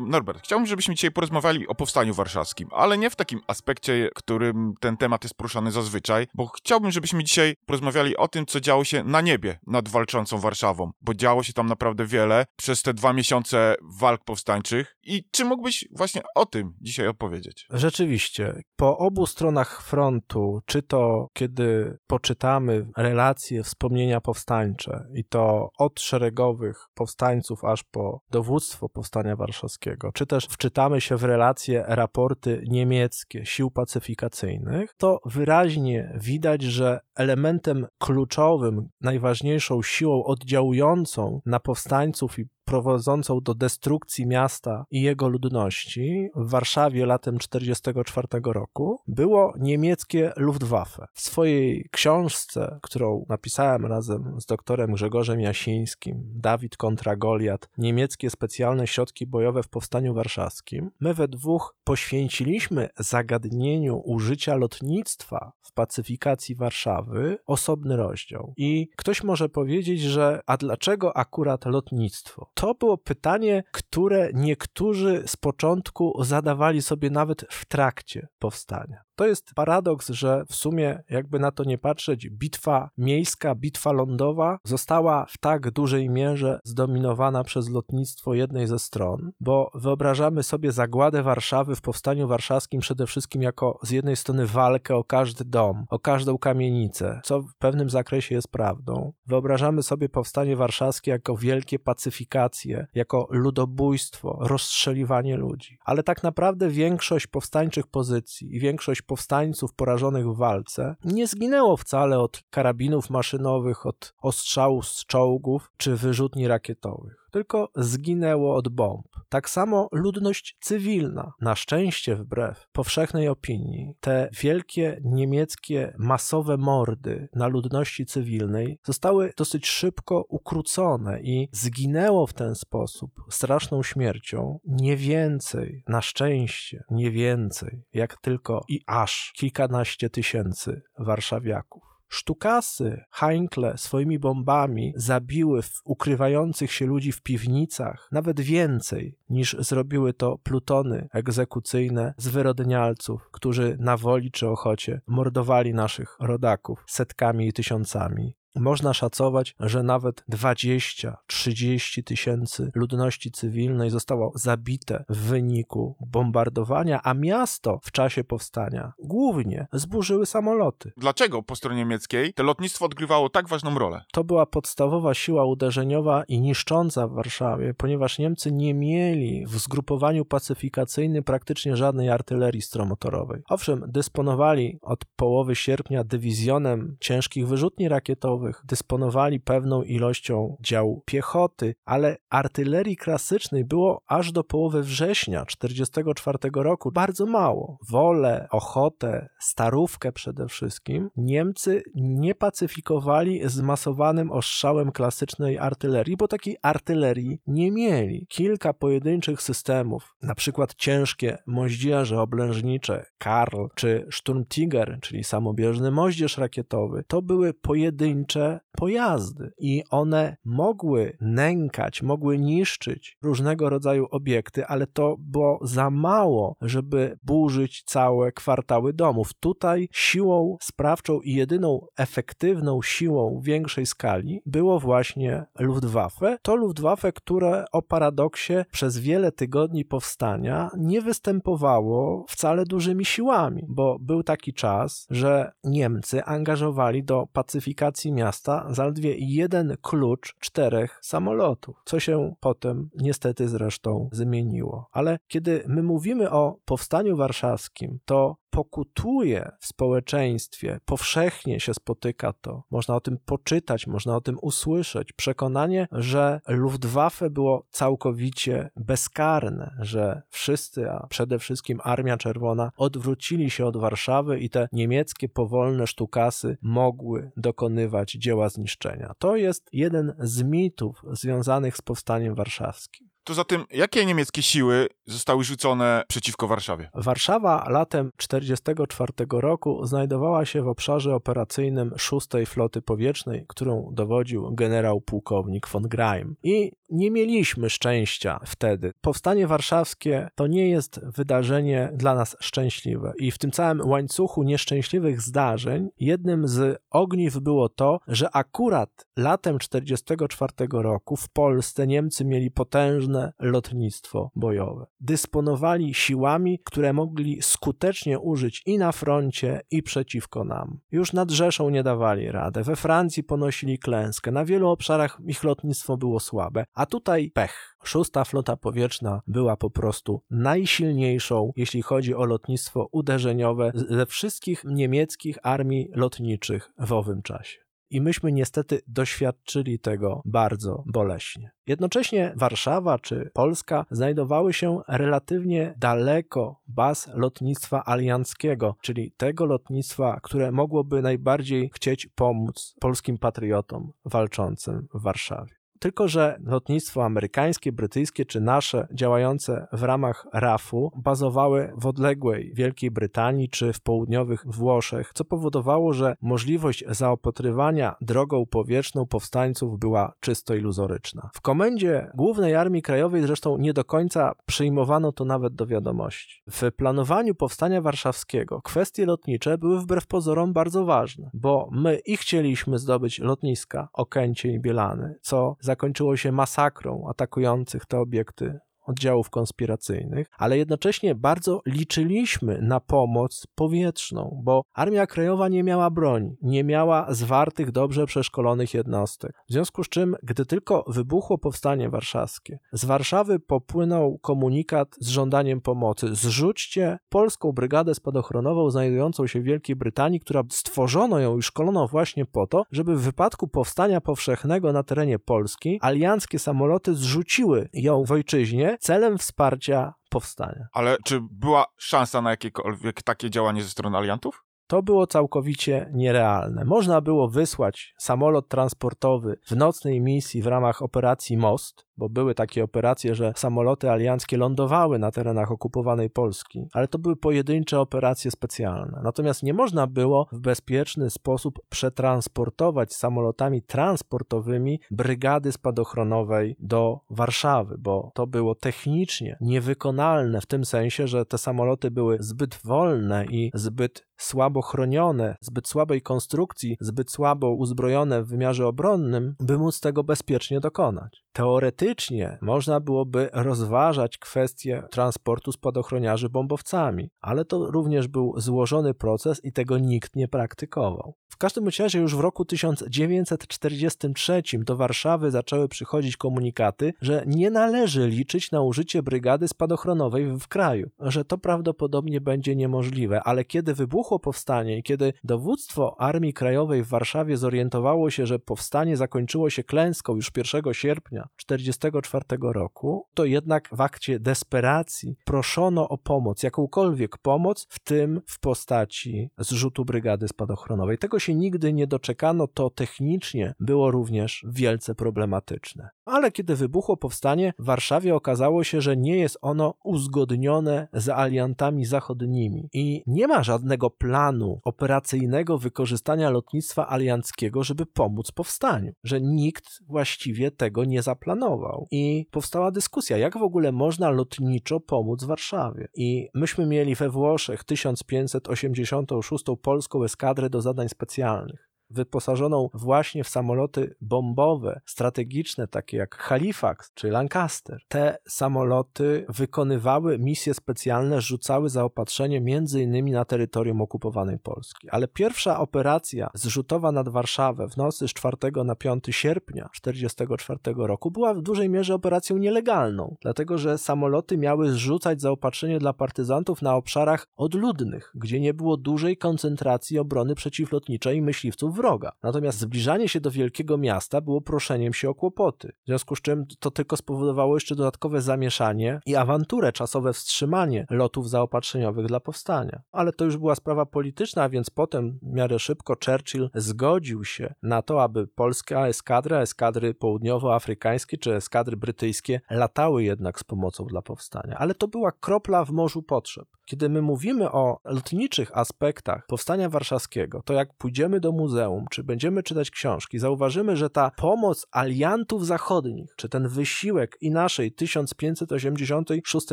Norbert, chciałbym, żebyśmy dzisiaj porozmawiali o Powstaniu Warszawskim, ale nie w takim aspekcie, którym ten temat jest poruszany zazwyczaj, bo chciałbym, żebyśmy dzisiaj porozmawiali o tym, co działo się na niebie nad walczącą Warszawą, bo działo się tam naprawdę wiele przez te dwa miesiące walk powstańczych. I czy mógłbyś właśnie o tym dzisiaj opowiedzieć? Rzeczywiście, po obu stronach frontu, czy to kiedy poczytamy relacje, wspomnienia powstańcze, i to od szeregowych powstańców aż po dowództwo Powstania Warszawskiego, czy też wczytamy się w relacje, raporty niemieckie sił pacyfikacyjnych, to wyraźnie widać, że elementem kluczowym, najważniejszą siłą oddziałującą na powstańców i prowadzącą do destrukcji miasta i jego ludności w Warszawie latem 1944 roku było niemieckie Luftwaffe. W swojej książce, którą napisałem razem z doktorem Grzegorzem Jasińskim, Dawid kontra Goliat, niemieckie specjalne środki bojowe w Powstaniu Warszawskim, my we dwóch poświęciliśmy zagadnieniu użycia lotnictwa w pacyfikacji Warszawy osobny rozdział. I ktoś może powiedzieć, że a dlaczego akurat lotnictwo? To było pytanie, które niektórzy z początku zadawali sobie nawet w trakcie powstania. To jest paradoks, że w sumie, jakby na to nie patrzeć, bitwa miejska, bitwa lądowa została w tak dużej mierze zdominowana przez lotnictwo jednej ze stron, bo wyobrażamy sobie zagładę Warszawy w powstaniu warszawskim przede wszystkim jako z jednej strony walkę o każdy dom, o każdą kamienicę, co w pewnym zakresie jest prawdą. Wyobrażamy sobie powstanie warszawskie jako wielkie pacyfikacje, jako ludobójstwo, rozstrzeliwanie ludzi. Ale tak naprawdę większość powstańczych pozycji i większość powstańców porażonych w walce nie zginęło wcale od karabinów maszynowych, od ostrzałów z czołgów czy wyrzutni rakietowych tylko zginęło od bomb. Tak samo ludność cywilna, na szczęście wbrew powszechnej opinii, te wielkie niemieckie masowe mordy na ludności cywilnej zostały dosyć szybko ukrócone i zginęło w ten sposób straszną śmiercią nie więcej, na szczęście, nie więcej, jak tylko i aż kilkanaście tysięcy warszawiaków. Sztukasy, Heinkle swoimi bombami zabiły ukrywających się ludzi w piwnicach nawet więcej niż zrobiły to plutony egzekucyjne zwyrodnialców, którzy na woli czy ochocie mordowali naszych rodaków setkami i tysiącami. Można szacować, że nawet 20-30 tysięcy ludności cywilnej zostało zabite w wyniku bombardowania, a miasto w czasie powstania głównie zburzyły samoloty. Dlaczego po stronie niemieckiej to lotnictwo odgrywało tak ważną rolę? To była podstawowa siła uderzeniowa i niszcząca w Warszawie, ponieważ Niemcy nie mieli w zgrupowaniu pacyfikacyjnym praktycznie żadnej artylerii stromotorowej. Owszem, dysponowali od połowy sierpnia dywizjonem ciężkich wyrzutni rakietowych, dysponowali pewną ilością dział piechoty, ale artylerii klasycznej było aż do połowy września 1944 roku bardzo mało. Wolę, ochotę, starówkę przede wszystkim Niemcy nie pacyfikowali zmasowanym ostrzałem klasycznej artylerii, bo takiej artylerii nie mieli. Kilka pojedynczych systemów, na przykład ciężkie moździerze oblężnicze Karl czy Sturmtiger, czyli samobieżny moździerz rakietowy, to były pojedyncze pojazdy i one mogły nękać, mogły niszczyć różnego rodzaju obiekty, ale to było za mało, żeby burzyć całe kwartały domów. Tutaj siłą sprawczą i jedyną efektywną siłą większej skali było właśnie Luftwaffe. To Luftwaffe, które o paradoksie przez wiele tygodni powstania nie występowało wcale dużymi siłami, bo był taki czas, że Niemcy angażowali do pacyfikacji miasta zaledwie jeden klucz czterech samolotów, co się potem niestety zresztą zmieniło. Ale kiedy my mówimy o powstaniu warszawskim, to pokutuje w społeczeństwie, powszechnie się spotyka to. Można o tym poczytać, można o tym usłyszeć. Przekonanie, że Luftwaffe było całkowicie bezkarne, że wszyscy, a przede wszystkim Armia Czerwona, odwrócili się od Warszawy i te niemieckie powolne sztukasy mogły dokonywać dzieła zniszczenia. To jest jeden z mitów związanych z powstaniem warszawskim. To zatem, jakie niemieckie siły zostały rzucone przeciwko Warszawie? Warszawa latem 1944 roku znajdowała się w obszarze operacyjnym 6 Floty Powietrznej, którą dowodził generał pułkownik von Greim. I nie mieliśmy szczęścia wtedy. Powstanie warszawskie to nie jest wydarzenie dla nas szczęśliwe. I w tym całym łańcuchu nieszczęśliwych zdarzeń jednym z ogniw było to, że akurat latem 1944 roku w Polsce Niemcy mieli potężne lotnictwo bojowe. Dysponowali siłami, które mogli skutecznie użyć i na froncie, i przeciwko nam. Już nad Rzeszą nie dawali radę. We Francji ponosili klęskę. Na wielu obszarach ich lotnictwo było słabe. A tutaj pech. Szósta flota powietrzna była po prostu najsilniejszą, jeśli chodzi o lotnictwo uderzeniowe ze wszystkich niemieckich armii lotniczych w owym czasie. I myśmy niestety doświadczyli tego bardzo boleśnie. Jednocześnie Warszawa czy Polska znajdowały się relatywnie daleko baz lotnictwa alianckiego, czyli tego lotnictwa, które mogłoby najbardziej chcieć pomóc polskim patriotom walczącym w Warszawie. Tylko, że lotnictwo amerykańskie, brytyjskie czy nasze działające w ramach RAF-u bazowały w odległej Wielkiej Brytanii czy w południowych Włoszech, co powodowało, że możliwość zaopatrywania drogą powietrzną powstańców była czysto iluzoryczna. W komendzie Głównej Armii Krajowej zresztą nie do końca przyjmowano to nawet do wiadomości. W planowaniu powstania warszawskiego kwestie lotnicze były wbrew pozorom bardzo ważne, bo my i chcieliśmy zdobyć lotniska Okęcie i Bielany, co zakończyło się masakrą atakujących te obiekty oddziałów konspiracyjnych, ale jednocześnie bardzo liczyliśmy na pomoc powietrzną, bo Armia Krajowa nie miała broni, nie miała zwartych, dobrze przeszkolonych jednostek. W związku z czym, gdy tylko wybuchło powstanie warszawskie, z Warszawy popłynął komunikat z żądaniem pomocy. Zrzućcie polską brygadę spadochronową znajdującą się w Wielkiej Brytanii, która stworzono ją i szkolono właśnie po to, żeby w wypadku powstania powszechnego na terenie Polski alianckie samoloty zrzuciły ją w ojczyźnie celem wsparcia powstania. Ale czy była szansa na jakiekolwiek takie działanie ze strony aliantów? To było całkowicie nierealne. Można było wysłać samolot transportowy w nocnej misji w ramach operacji Most, bo były takie operacje, że samoloty alianckie lądowały na terenach okupowanej Polski, ale to były pojedyncze operacje specjalne. Natomiast nie można było w bezpieczny sposób przetransportować samolotami transportowymi brygady spadochronowej do Warszawy, bo to było technicznie niewykonalne w tym sensie, że te samoloty były zbyt wolne i zbyt słabo chronione, zbyt słabej konstrukcji, zbyt słabo uzbrojone w wymiarze obronnym, by móc tego bezpiecznie dokonać. Teoretycznie można byłoby rozważać kwestię transportu spadochroniarzy bombowcami, ale to również był złożony proces i tego nikt nie praktykował. W każdym razie już w roku 1943 do Warszawy zaczęły przychodzić komunikaty, że nie należy liczyć na użycie brygady spadochronowej w kraju, że to prawdopodobnie będzie niemożliwe, ale kiedy wybuchło powstanie i kiedy dowództwo Armii Krajowej w Warszawie zorientowało się, że powstanie zakończyło się klęską już 1 sierpnia 1944 roku, to jednak w akcie desperacji proszono o pomoc, jakąkolwiek pomoc, w tym w postaci zrzutu brygady spadochronowej. Tego się nigdy nie doczekano, to technicznie było również wielce problematyczne. Ale kiedy wybuchło powstanie, w Warszawie okazało się, że nie jest ono uzgodnione z aliantami zachodnimi i nie ma żadnego planu operacyjnego wykorzystania lotnictwa alianckiego, żeby pomóc powstaniu, że nikt właściwie tego nie zaplanował. I powstała dyskusja, jak w ogóle można lotniczo pomóc Warszawie. I myśmy mieli we Włoszech 1586 polską eskadrę do zadań specjalnych. Wyposażoną właśnie w samoloty bombowe, strategiczne, takie jak Halifax czy Lancaster. Te samoloty wykonywały misje specjalne, rzucały zaopatrzenie innymi na terytorium okupowanej Polski. Ale pierwsza operacja zrzutowa nad Warszawę w nocy z 4 na 5 sierpnia 1944 roku była w dużej mierze operacją nielegalną, dlatego że samoloty miały zrzucać zaopatrzenie dla partyzantów na obszarach odludnych, gdzie nie było dużej koncentracji obrony przeciwlotniczej i myśliwców wroga. Natomiast zbliżanie się do wielkiego miasta było proszeniem się o kłopoty, w związku z czym to tylko spowodowało jeszcze dodatkowe zamieszanie i awanturę, czasowe wstrzymanie lotów zaopatrzeniowych dla powstania. Ale to już była sprawa polityczna, więc potem w miarę szybko Churchill zgodził się na to, aby polska eskadra, eskadry południowoafrykańskie czy eskadry brytyjskie latały jednak z pomocą dla powstania. Ale to była kropla w morzu potrzeb. Kiedy my mówimy o lotniczych aspektach powstania warszawskiego, to jak pójdziemy do muzeum, czy będziemy czytać książki, zauważymy, że ta pomoc aliantów zachodnich, czy ten wysiłek i naszej 1586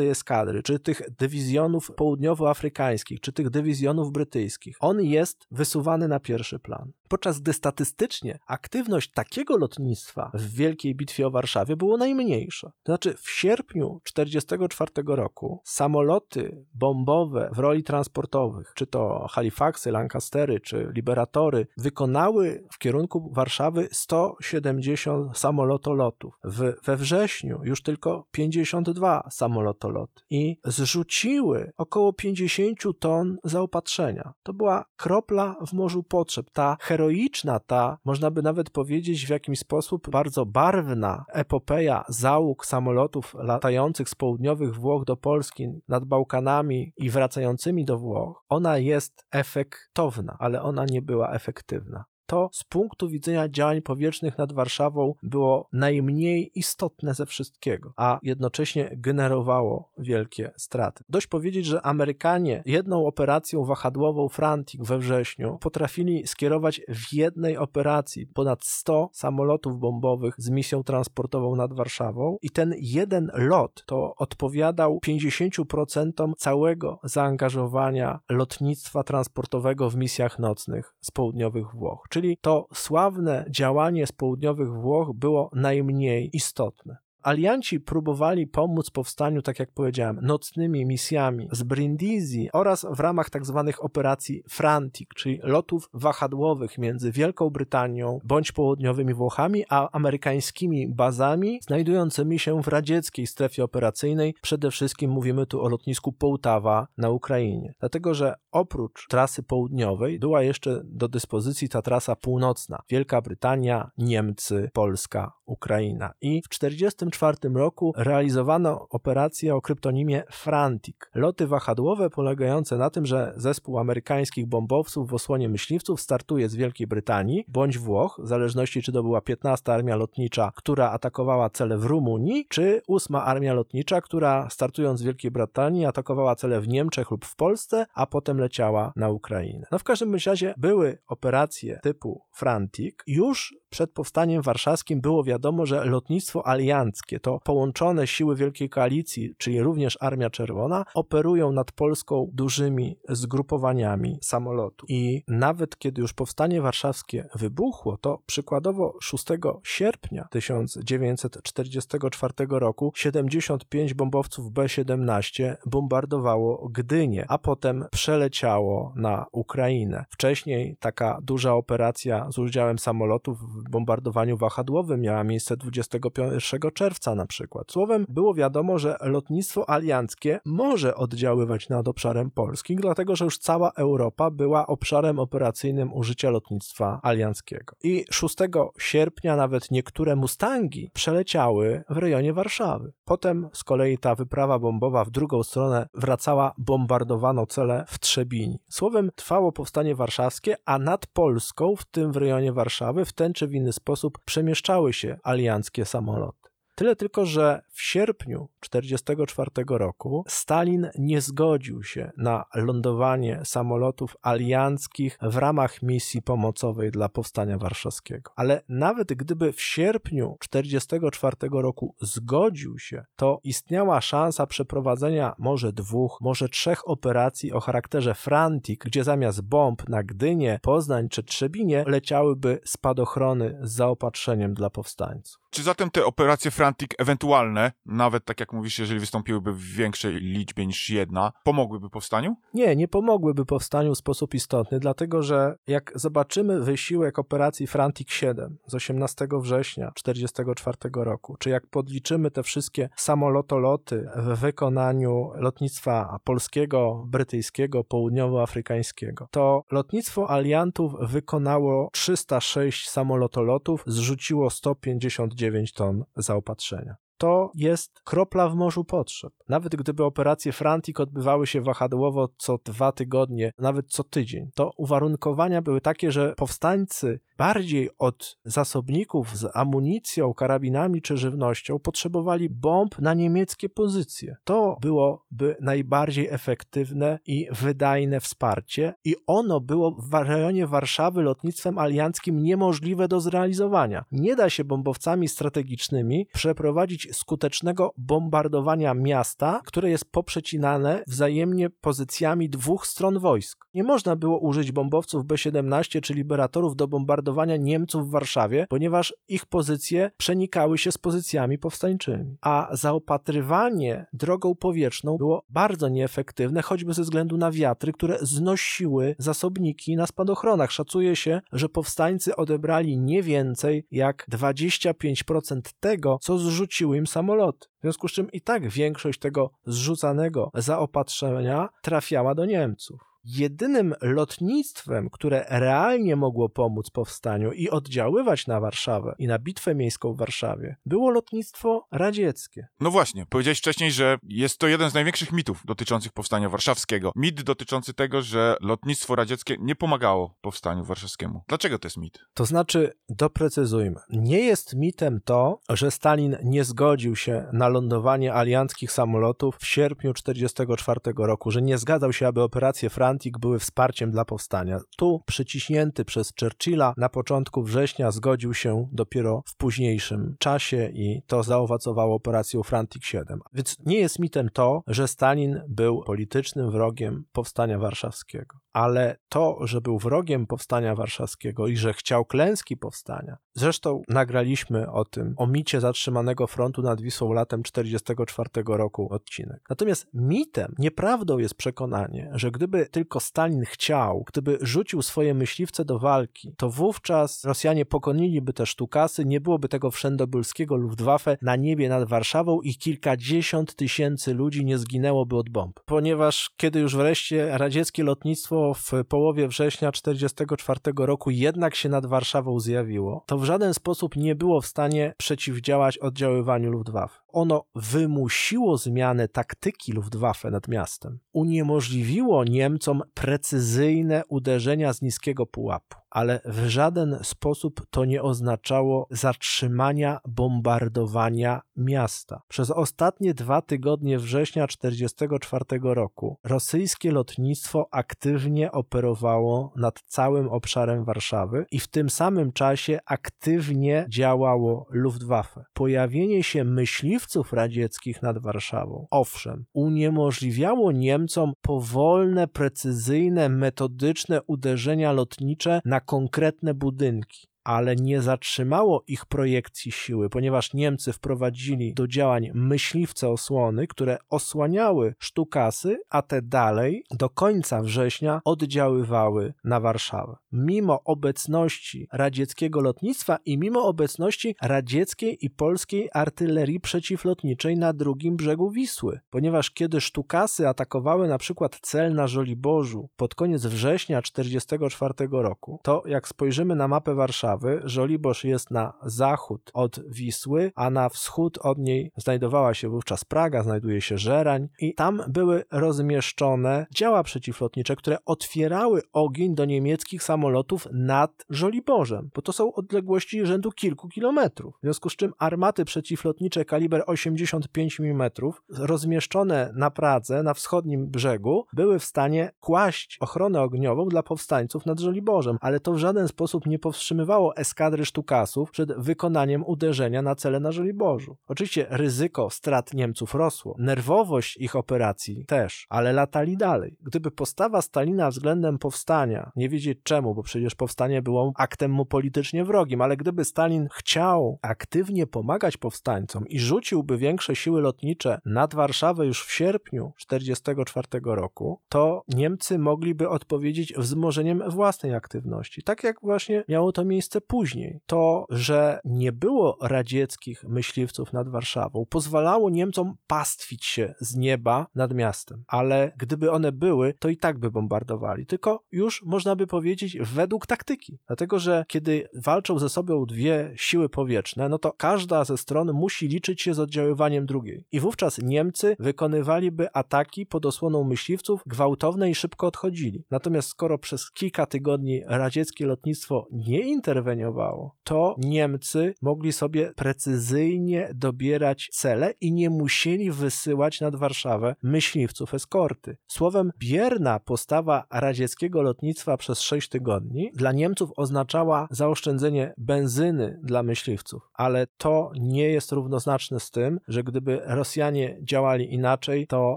eskadry, czy tych dywizjonów południowoafrykańskich, czy tych dywizjonów brytyjskich, on jest wysuwany na pierwszy plan. Podczas gdy statystycznie aktywność takiego lotnictwa w Wielkiej Bitwie o Warszawie było najmniejsza. To znaczy w sierpniu 1944 roku samoloty bombowe w roli transportowych, czy to Halifaxy, Lancastery, czy Liberatory, wykonały w kierunku Warszawy 170 samolotolotów. W, we wrześniu już tylko 52 samolotoloty i zrzuciły około 50 ton zaopatrzenia. To była kropla w morzu potrzeb. Ta heroiczna, ta, można by nawet powiedzieć, w jakimś sposób bardzo barwna epopeja załóg samolotów latających z południowych Włoch do Polski nad Bałkanami i wracającymi do Włoch, ona jest efektowna, ale ona nie była efektywna to z punktu widzenia działań powietrznych nad Warszawą było najmniej istotne ze wszystkiego, a jednocześnie generowało wielkie straty. Dość powiedzieć, że Amerykanie jedną operacją wahadłową Frantic we wrześniu potrafili skierować w jednej operacji ponad 100 samolotów bombowych z misją transportową nad Warszawą i ten jeden lot to odpowiadał 50% całego zaangażowania lotnictwa transportowego w misjach nocnych z południowych Włoch czyli to sławne działanie z południowych Włoch było najmniej istotne. Alianci próbowali pomóc powstaniu, tak jak powiedziałem, nocnymi misjami z Brindisi oraz w ramach tzw. Tak operacji Frantic, czyli lotów wahadłowych między Wielką Brytanią bądź południowymi Włochami, a amerykańskimi bazami znajdującymi się w radzieckiej strefie operacyjnej. Przede wszystkim mówimy tu o lotnisku Połtawa na Ukrainie. Dlatego, że oprócz trasy południowej była jeszcze do dyspozycji ta trasa północna. Wielka Brytania, Niemcy, Polska, Ukraina. I w 1944 roku realizowano operację o kryptonimie Frantic. Loty wahadłowe polegające na tym, że zespół amerykańskich bombowców w osłonie myśliwców startuje z Wielkiej Brytanii bądź Włoch, w zależności czy to była 15 Armia Lotnicza, która atakowała cele w Rumunii, czy 8 Armia Lotnicza, która startując z Wielkiej Brytanii atakowała cele w Niemczech lub w Polsce, a potem leciała na Ukrainę. No w każdym razie były operacje typu Frantic już przed powstaniem warszawskim było wiadomo, że lotnictwo alianckie, to połączone siły Wielkiej Koalicji, czyli również Armia Czerwona, operują nad Polską dużymi zgrupowaniami samolotów. I nawet kiedy już powstanie warszawskie wybuchło, to przykładowo 6 sierpnia 1944 roku 75 bombowców B-17 bombardowało Gdynię, a potem przeleciało na Ukrainę. Wcześniej taka duża operacja z udziałem samolotów bombardowaniu wahadłowym miała miejsce 21 czerwca na przykład. Słowem, było wiadomo, że lotnictwo alianckie może oddziaływać nad obszarem polskim, dlatego że już cała Europa była obszarem operacyjnym użycia lotnictwa alianckiego. I 6 sierpnia nawet niektóre Mustangi przeleciały w rejonie Warszawy. Potem z kolei ta wyprawa bombowa w drugą stronę wracała, bombardowano cele w Trzebini. Słowem, trwało powstanie warszawskie, a nad Polską, w tym w rejonie Warszawy, w ten czy w inny sposób przemieszczały się alianckie samoloty. Tyle tylko, że w sierpniu 1944 roku Stalin nie zgodził się na lądowanie samolotów alianckich w ramach misji pomocowej dla powstania warszawskiego. Ale nawet gdyby w sierpniu 1944 roku zgodził się, to istniała szansa przeprowadzenia może dwóch, może trzech operacji o charakterze Frantic, gdzie zamiast bomb na Gdynię, Poznań czy Trzebinie leciałyby spadochrony z zaopatrzeniem dla powstańców. Czy zatem te operacje Frantic ewentualne, nawet tak jak mówisz, jeżeli wystąpiłyby w większej liczbie niż jedna, pomogłyby powstaniu? Nie, nie pomogłyby powstaniu w sposób istotny, dlatego że jak zobaczymy wysiłek operacji Frantic 7 z 18 września 1944 roku, czy jak podliczymy te wszystkie samolotoloty w wykonaniu lotnictwa polskiego, brytyjskiego, południowoafrykańskiego, to lotnictwo aliantów wykonało 306 samolotolotów, zrzuciło 159 ton zaopatrzenia to jest kropla w morzu potrzeb. Nawet gdyby operacje Frantic odbywały się wahadłowo co dwa tygodnie, nawet co tydzień, to uwarunkowania były takie, że powstańcy bardziej od zasobników z amunicją, karabinami czy żywnością potrzebowali bomb na niemieckie pozycje. To byłoby najbardziej efektywne i wydajne wsparcie i ono było w rejonie Warszawy lotnictwem alianckim niemożliwe do zrealizowania. Nie da się bombowcami strategicznymi przeprowadzić skutecznego bombardowania miasta, które jest poprzecinane wzajemnie pozycjami dwóch stron wojsk. Nie można było użyć bombowców B-17 czy liberatorów do bombardowania Niemców w Warszawie, ponieważ ich pozycje przenikały się z pozycjami powstańczymi. A zaopatrywanie drogą powietrzną było bardzo nieefektywne, choćby ze względu na wiatry, które znosiły zasobniki na spadochronach. Szacuje się, że powstańcy odebrali nie więcej jak 25% tego, co zrzuciły im samoloty. W związku z czym i tak większość tego zrzucanego zaopatrzenia trafiała do Niemców jedynym lotnictwem, które realnie mogło pomóc powstaniu i oddziaływać na Warszawę i na bitwę miejską w Warszawie, było lotnictwo radzieckie. No właśnie, powiedziałeś wcześniej, że jest to jeden z największych mitów dotyczących powstania warszawskiego. Mit dotyczący tego, że lotnictwo radzieckie nie pomagało powstaniu warszawskiemu. Dlaczego to jest mit? To znaczy, doprecyzujmy. Nie jest mitem to, że Stalin nie zgodził się na lądowanie alianckich samolotów w sierpniu 1944 roku, że nie zgadzał się, aby operacje Francji Były wsparciem dla powstania. Tu, przyciśnięty przez Churchilla, na początku września zgodził się dopiero w późniejszym czasie i to zaowocowało operacją Frantic 7. Więc nie jest mitem to, że Stalin był politycznym wrogiem powstania warszawskiego ale to, że był wrogiem powstania warszawskiego i że chciał klęski powstania. Zresztą nagraliśmy o tym, o micie zatrzymanego frontu nad Wisłą latem 1944 roku odcinek. Natomiast mitem, nieprawdą jest przekonanie, że gdyby tylko Stalin chciał, gdyby rzucił swoje myśliwce do walki, to wówczas Rosjanie pokoniliby te sztukasy, nie byłoby tego wszędobylskiego Luftwaffe na niebie nad Warszawą i kilkadziesiąt tysięcy ludzi nie zginęłoby od bomb. Ponieważ kiedy już wreszcie radzieckie lotnictwo w połowie września 1944 roku jednak się nad Warszawą zjawiło, to w żaden sposób nie było w stanie przeciwdziałać oddziaływaniu Luftwaffe. Ono wymusiło zmianę taktyki Luftwaffe nad miastem. Uniemożliwiło Niemcom precyzyjne uderzenia z niskiego pułapu ale w żaden sposób to nie oznaczało zatrzymania bombardowania miasta. Przez ostatnie dwa tygodnie września 1944 roku rosyjskie lotnictwo aktywnie operowało nad całym obszarem Warszawy i w tym samym czasie aktywnie działało Luftwaffe. Pojawienie się myśliwców radzieckich nad Warszawą, owszem, uniemożliwiało Niemcom powolne, precyzyjne, metodyczne uderzenia lotnicze na konkretne budynki ale nie zatrzymało ich projekcji siły, ponieważ Niemcy wprowadzili do działań myśliwce osłony, które osłaniały sztukasy, a te dalej do końca września oddziaływały na Warszawę. Mimo obecności radzieckiego lotnictwa i mimo obecności radzieckiej i polskiej artylerii przeciwlotniczej na drugim brzegu Wisły, ponieważ kiedy sztukasy atakowały na przykład cel na Żoliborzu pod koniec września 1944 roku, to jak spojrzymy na mapę Warszawy. Żoliborz jest na zachód od Wisły, a na wschód od niej znajdowała się wówczas Praga, znajduje się Żerań i tam były rozmieszczone działa przeciwlotnicze, które otwierały ogień do niemieckich samolotów nad Żoliborzem, bo to są odległości rzędu kilku kilometrów. W związku z czym armaty przeciwlotnicze kaliber 85 mm rozmieszczone na Pradze, na wschodnim brzegu, były w stanie kłaść ochronę ogniową dla powstańców nad Żoliborzem, ale to w żaden sposób nie powstrzymywało eskadry sztukasów przed wykonaniem uderzenia na cele na Żoliborzu. Oczywiście ryzyko strat Niemców rosło, nerwowość ich operacji też, ale latali dalej. Gdyby postawa Stalina względem powstania, nie wiedzieć czemu, bo przecież powstanie było aktem mu politycznie wrogim, ale gdyby Stalin chciał aktywnie pomagać powstańcom i rzuciłby większe siły lotnicze nad Warszawę już w sierpniu 1944 roku, to Niemcy mogliby odpowiedzieć wzmożeniem własnej aktywności. Tak jak właśnie miało to miejsce później. To, że nie było radzieckich myśliwców nad Warszawą, pozwalało Niemcom pastwić się z nieba nad miastem, ale gdyby one były, to i tak by bombardowali. Tylko już można by powiedzieć według taktyki. Dlatego, że kiedy walczą ze sobą dwie siły powietrzne, no to każda ze stron musi liczyć się z oddziaływaniem drugiej. I wówczas Niemcy wykonywaliby ataki pod osłoną myśliwców gwałtowne i szybko odchodzili. Natomiast skoro przez kilka tygodni radzieckie lotnictwo nie interweniowało, to Niemcy mogli sobie precyzyjnie dobierać cele i nie musieli wysyłać nad Warszawę myśliwców eskorty. Słowem, bierna postawa radzieckiego lotnictwa przez 6 tygodni dla Niemców oznaczała zaoszczędzenie benzyny dla myśliwców, ale to nie jest równoznaczne z tym, że gdyby Rosjanie działali inaczej, to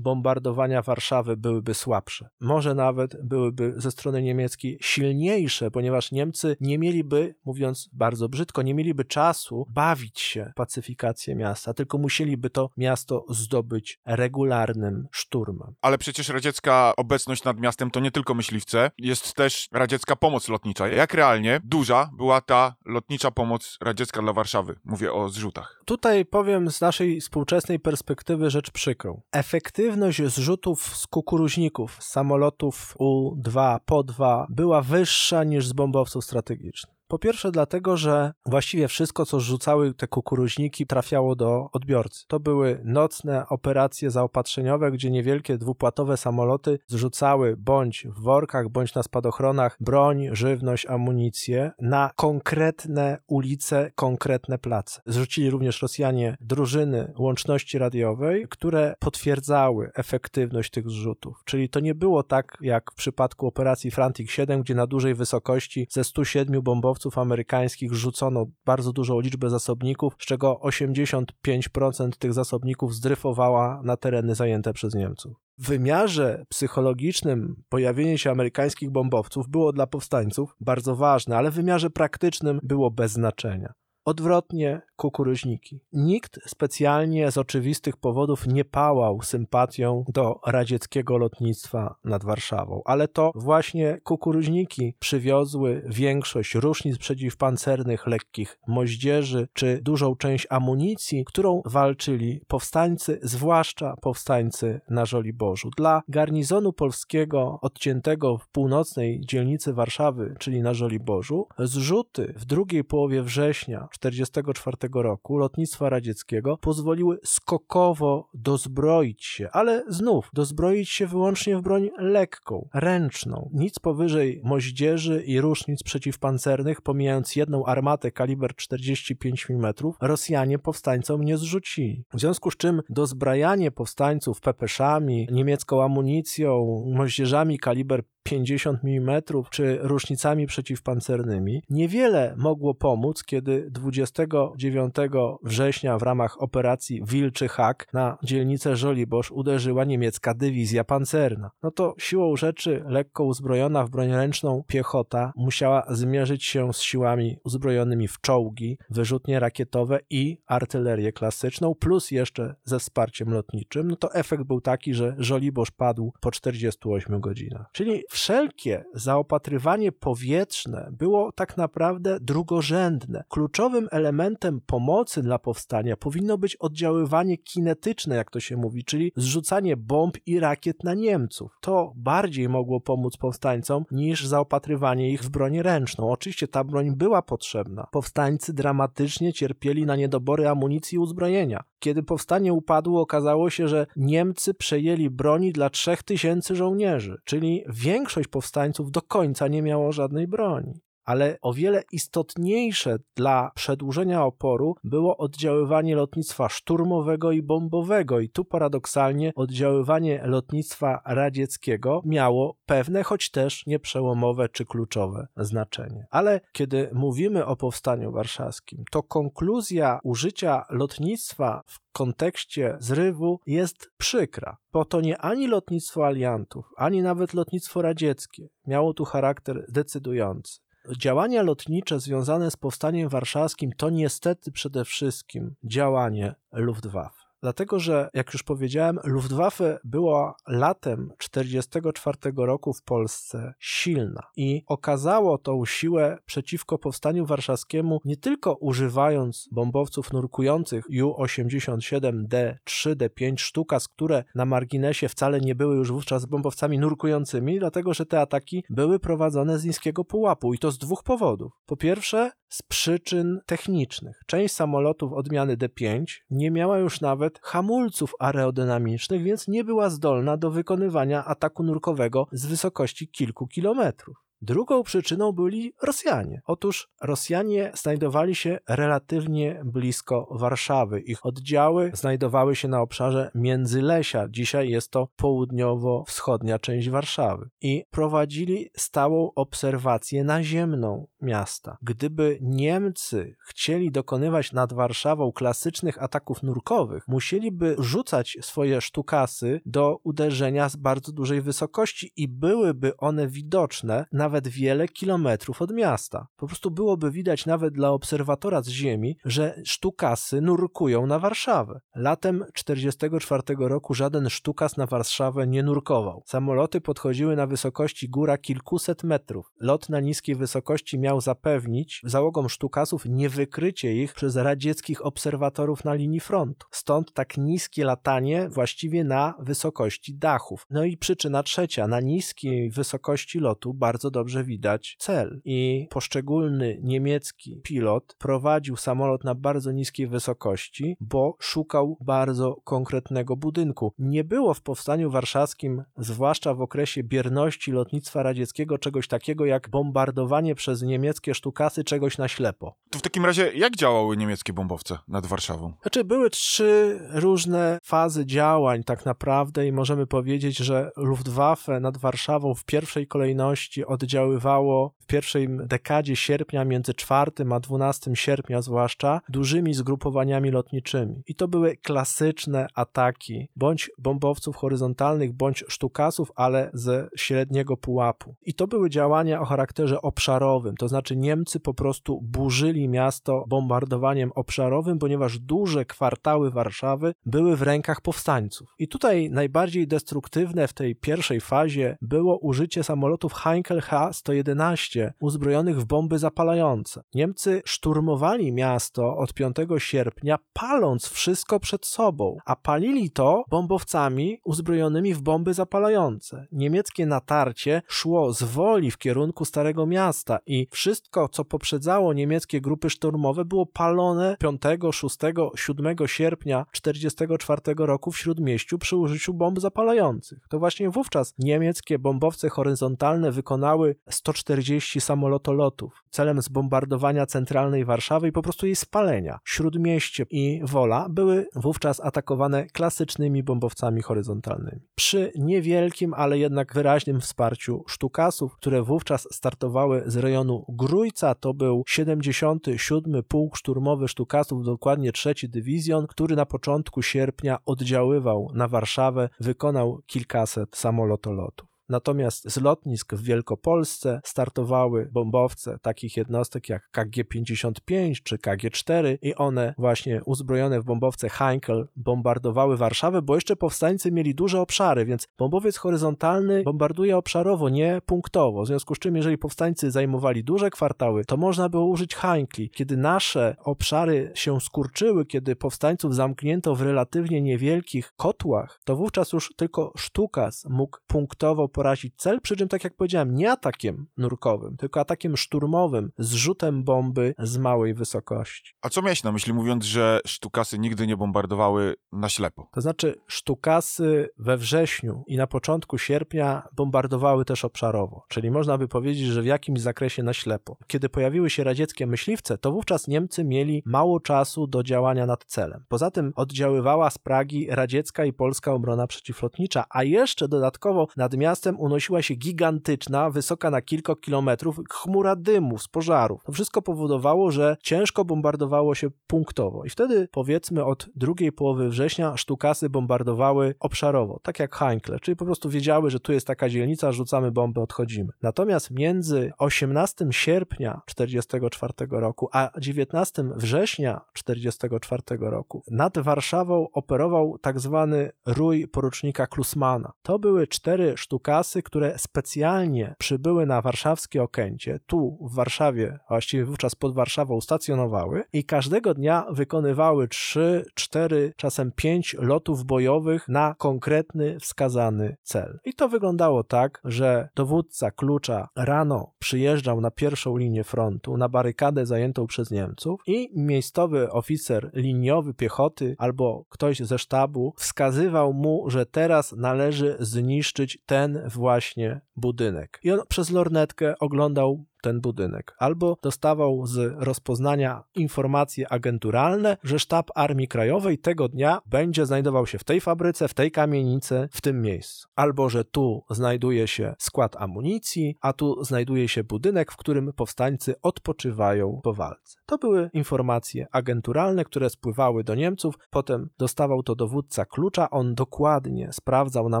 bombardowania Warszawy byłyby słabsze. Może nawet byłyby ze strony niemieckiej silniejsze, ponieważ Niemcy nie mieliby, mówiąc bardzo brzydko, nie mieliby czasu bawić się pacyfikację miasta, tylko musieliby to miasto zdobyć regularnym szturmem. Ale przecież radziecka obecność nad miastem to nie tylko myśliwce, jest też radziecka pomoc lotnicza. Jak realnie duża była ta lotnicza pomoc radziecka dla Warszawy? Mówię o zrzutach. Tutaj powiem z naszej współczesnej perspektywy rzecz przykrą. Efektywność zrzutów z kukuruźników, samolotów U-2, PO-2 była wyższa niż z bombowców strategicznych. Po pierwsze dlatego, że właściwie wszystko, co rzucały te kukuruźniki, trafiało do odbiorcy. To były nocne operacje zaopatrzeniowe, gdzie niewielkie dwupłatowe samoloty zrzucały bądź w workach, bądź na spadochronach broń, żywność, amunicję na konkretne ulice, konkretne place. Zrzucili również Rosjanie drużyny łączności radiowej, które potwierdzały efektywność tych zrzutów. Czyli to nie było tak, jak w przypadku operacji Frantic 7, gdzie na dużej wysokości ze 107 bombowców amerykańskich rzucono bardzo dużą liczbę zasobników, z czego 85% tych zasobników zdryfowała na tereny zajęte przez Niemców. W wymiarze psychologicznym pojawienie się amerykańskich bombowców było dla powstańców bardzo ważne, ale w wymiarze praktycznym było bez znaczenia. Odwrotnie kukuryźniki. Nikt specjalnie z oczywistych powodów nie pałał sympatią do radzieckiego lotnictwa nad Warszawą, ale to właśnie kukuryźniki przywiozły większość różnic przeciwpancernych, lekkich moździerzy czy dużą część amunicji, którą walczyli powstańcy, zwłaszcza powstańcy na Żoliborzu. Dla garnizonu polskiego odciętego w północnej dzielnicy Warszawy, czyli na Żoliborzu, zrzuty w drugiej połowie września 1944 roku lotnictwa radzieckiego pozwoliły skokowo dozbroić się, ale znów dozbroić się wyłącznie w broń lekką, ręczną. Nic powyżej moździerzy i różnic przeciwpancernych, pomijając jedną armatę kaliber 45 mm, Rosjanie powstańcom nie zrzucili. W związku z czym dozbrajanie powstańców pepeszami, niemiecką amunicją, moździerzami kaliber 50 mm czy różnicami przeciwpancernymi niewiele mogło pomóc, kiedy 29 września w ramach operacji Wilczy Hak na dzielnicę Żoliborz uderzyła niemiecka dywizja pancerna. No to siłą rzeczy lekko uzbrojona w broń ręczną piechota musiała zmierzyć się z siłami uzbrojonymi w czołgi, wyrzutnie rakietowe i artylerię klasyczną, plus jeszcze ze wsparciem lotniczym. No to efekt był taki, że Żoliborz padł po 48 godzinach. Czyli wszelkie zaopatrywanie powietrzne było tak naprawdę drugorzędne. Kluczowym elementem pomocy dla powstania powinno być oddziaływanie kinetyczne, jak to się mówi, czyli zrzucanie bomb i rakiet na Niemców. To bardziej mogło pomóc powstańcom niż zaopatrywanie ich w broń ręczną. Oczywiście ta broń była potrzebna. Powstańcy dramatycznie cierpieli na niedobory amunicji i uzbrojenia. Kiedy powstanie upadło, okazało się, że Niemcy przejęli broni dla 3000 żołnierzy, czyli większość powstańców do końca nie miało żadnej broni ale o wiele istotniejsze dla przedłużenia oporu było oddziaływanie lotnictwa szturmowego i bombowego, i tu paradoksalnie oddziaływanie lotnictwa radzieckiego miało pewne, choć też nieprzełomowe czy kluczowe znaczenie. Ale kiedy mówimy o powstaniu warszawskim, to konkluzja użycia lotnictwa w kontekście zrywu jest przykra, bo to nie ani lotnictwo aliantów, ani nawet lotnictwo radzieckie miało tu charakter decydujący. Działania lotnicze związane z powstaniem warszawskim to niestety przede wszystkim działanie Luftwaffe. Dlatego, że jak już powiedziałem, Luftwaffe była latem 1944 roku w Polsce silna i okazało tą siłę przeciwko powstaniu warszawskiemu nie tylko używając bombowców nurkujących Ju-87D, 3D5 sztuka, z które na marginesie wcale nie były już wówczas bombowcami nurkującymi, dlatego że te ataki były prowadzone z niskiego pułapu i to z dwóch powodów. Po pierwsze, z przyczyn technicznych. Część samolotów odmiany D5 nie miała już nawet hamulców aerodynamicznych, więc nie była zdolna do wykonywania ataku nurkowego z wysokości kilku kilometrów. Drugą przyczyną byli Rosjanie. Otóż Rosjanie znajdowali się relatywnie blisko Warszawy. Ich oddziały znajdowały się na obszarze Międzylesia. Dzisiaj jest to południowo-wschodnia część Warszawy. I prowadzili stałą obserwację naziemną miasta. Gdyby Niemcy chcieli dokonywać nad Warszawą klasycznych ataków nurkowych, musieliby rzucać swoje sztukasy do uderzenia z bardzo dużej wysokości i byłyby one widoczne nawet nawet wiele kilometrów od miasta. Po prostu byłoby widać nawet dla obserwatora z ziemi, że sztukasy nurkują na Warszawę. Latem 1944 roku żaden sztukas na Warszawę nie nurkował. Samoloty podchodziły na wysokości góra kilkuset metrów. Lot na niskiej wysokości miał zapewnić załogom sztukasów niewykrycie ich przez radzieckich obserwatorów na linii frontu. Stąd tak niskie latanie właściwie na wysokości dachów. No i przyczyna trzecia, na niskiej wysokości lotu bardzo dobrze widać cel. I poszczególny niemiecki pilot prowadził samolot na bardzo niskiej wysokości, bo szukał bardzo konkretnego budynku. Nie było w powstaniu warszawskim, zwłaszcza w okresie bierności lotnictwa radzieckiego, czegoś takiego jak bombardowanie przez niemieckie sztukasy czegoś na ślepo. To w takim razie jak działały niemieckie bombowce nad Warszawą? Znaczy, były trzy różne fazy działań, tak naprawdę, i możemy powiedzieć, że Luftwaffe nad Warszawą w pierwszej kolejności od oddziaływało w pierwszej dekadzie sierpnia, między 4 a 12 sierpnia zwłaszcza, dużymi zgrupowaniami lotniczymi. I to były klasyczne ataki, bądź bombowców horyzontalnych, bądź sztukasów, ale ze średniego pułapu. I to były działania o charakterze obszarowym, to znaczy Niemcy po prostu burzyli miasto bombardowaniem obszarowym, ponieważ duże kwartały Warszawy były w rękach powstańców. I tutaj najbardziej destruktywne w tej pierwszej fazie było użycie samolotów Heinkel H-111 uzbrojonych w bomby zapalające. Niemcy szturmowali miasto od 5 sierpnia, paląc wszystko przed sobą, a palili to bombowcami uzbrojonymi w bomby zapalające. Niemieckie natarcie szło z woli w kierunku Starego Miasta i wszystko, co poprzedzało niemieckie grupy szturmowe, było palone 5, 6, 7 sierpnia 1944 roku w śródmieściu przy użyciu bomb zapalających. To właśnie wówczas niemieckie bombowce horyzontalne wykonały 140 samolotolotów celem zbombardowania centralnej Warszawy i po prostu jej spalenia. Śródmieście i Wola były wówczas atakowane klasycznymi bombowcami horyzontalnymi. Przy niewielkim, ale jednak wyraźnym wsparciu sztukasów, które wówczas startowały z rejonu Grójca, to był 77 Pułk Szturmowy Sztukasów, dokładnie trzeci dywizjon, który na początku sierpnia oddziaływał na Warszawę, wykonał kilkaset samolotolotów. Natomiast z lotnisk w Wielkopolsce startowały bombowce takich jednostek jak KG-55 czy KG-4 i one właśnie uzbrojone w bombowce Heinkel bombardowały Warszawę, bo jeszcze powstańcy mieli duże obszary, więc bombowiec horyzontalny bombarduje obszarowo, nie punktowo. W związku z czym, jeżeli powstańcy zajmowali duże kwartały, to można było użyć Heinkli. Kiedy nasze obszary się skurczyły, kiedy powstańców zamknięto w relatywnie niewielkich kotłach, to wówczas już tylko Sztukas mógł punktowo porazić cel, przy czym, tak jak powiedziałem, nie atakiem nurkowym, tylko atakiem szturmowym, zrzutem bomby z małej wysokości. A co miałeś na myśli, mówiąc, że sztukasy nigdy nie bombardowały na ślepo? To znaczy, sztukasy we wrześniu i na początku sierpnia bombardowały też obszarowo, czyli można by powiedzieć, że w jakimś zakresie na ślepo. Kiedy pojawiły się radzieckie myśliwce, to wówczas Niemcy mieli mało czasu do działania nad celem. Poza tym oddziaływała z Pragi radziecka i polska obrona przeciwlotnicza, a jeszcze dodatkowo nad miastem unosiła się gigantyczna, wysoka na kilka kilometrów chmura dymów z pożarów. To wszystko powodowało, że ciężko bombardowało się punktowo. I wtedy, powiedzmy, od drugiej połowy września sztukasy bombardowały obszarowo, tak jak Heinkle, czyli po prostu wiedziały, że tu jest taka dzielnica, rzucamy bombę, odchodzimy. Natomiast między 18 sierpnia 1944 roku a 19 września 1944 roku nad Warszawą operował tak zwany rój porucznika Klusmana. To były cztery sztukasy, które specjalnie przybyły na warszawskie Okęcie, tu w Warszawie, właściwie wówczas pod Warszawą stacjonowały i każdego dnia wykonywały 3, 4, czasem 5 lotów bojowych na konkretny, wskazany cel. I to wyglądało tak, że dowódca klucza rano przyjeżdżał na pierwszą linię frontu, na barykadę zajętą przez Niemców i miejscowy oficer liniowy piechoty albo ktoś ze sztabu wskazywał mu, że teraz należy zniszczyć ten właśnie budynek. I on przez lornetkę oglądał ten budynek. Albo dostawał z rozpoznania informacje agenturalne, że sztab Armii Krajowej tego dnia będzie znajdował się w tej fabryce, w tej kamienicy, w tym miejscu. Albo że tu znajduje się skład amunicji, a tu znajduje się budynek, w którym powstańcy odpoczywają po walce. To były informacje agenturalne, które spływały do Niemców. Potem dostawał to dowódca klucza. On dokładnie sprawdzał na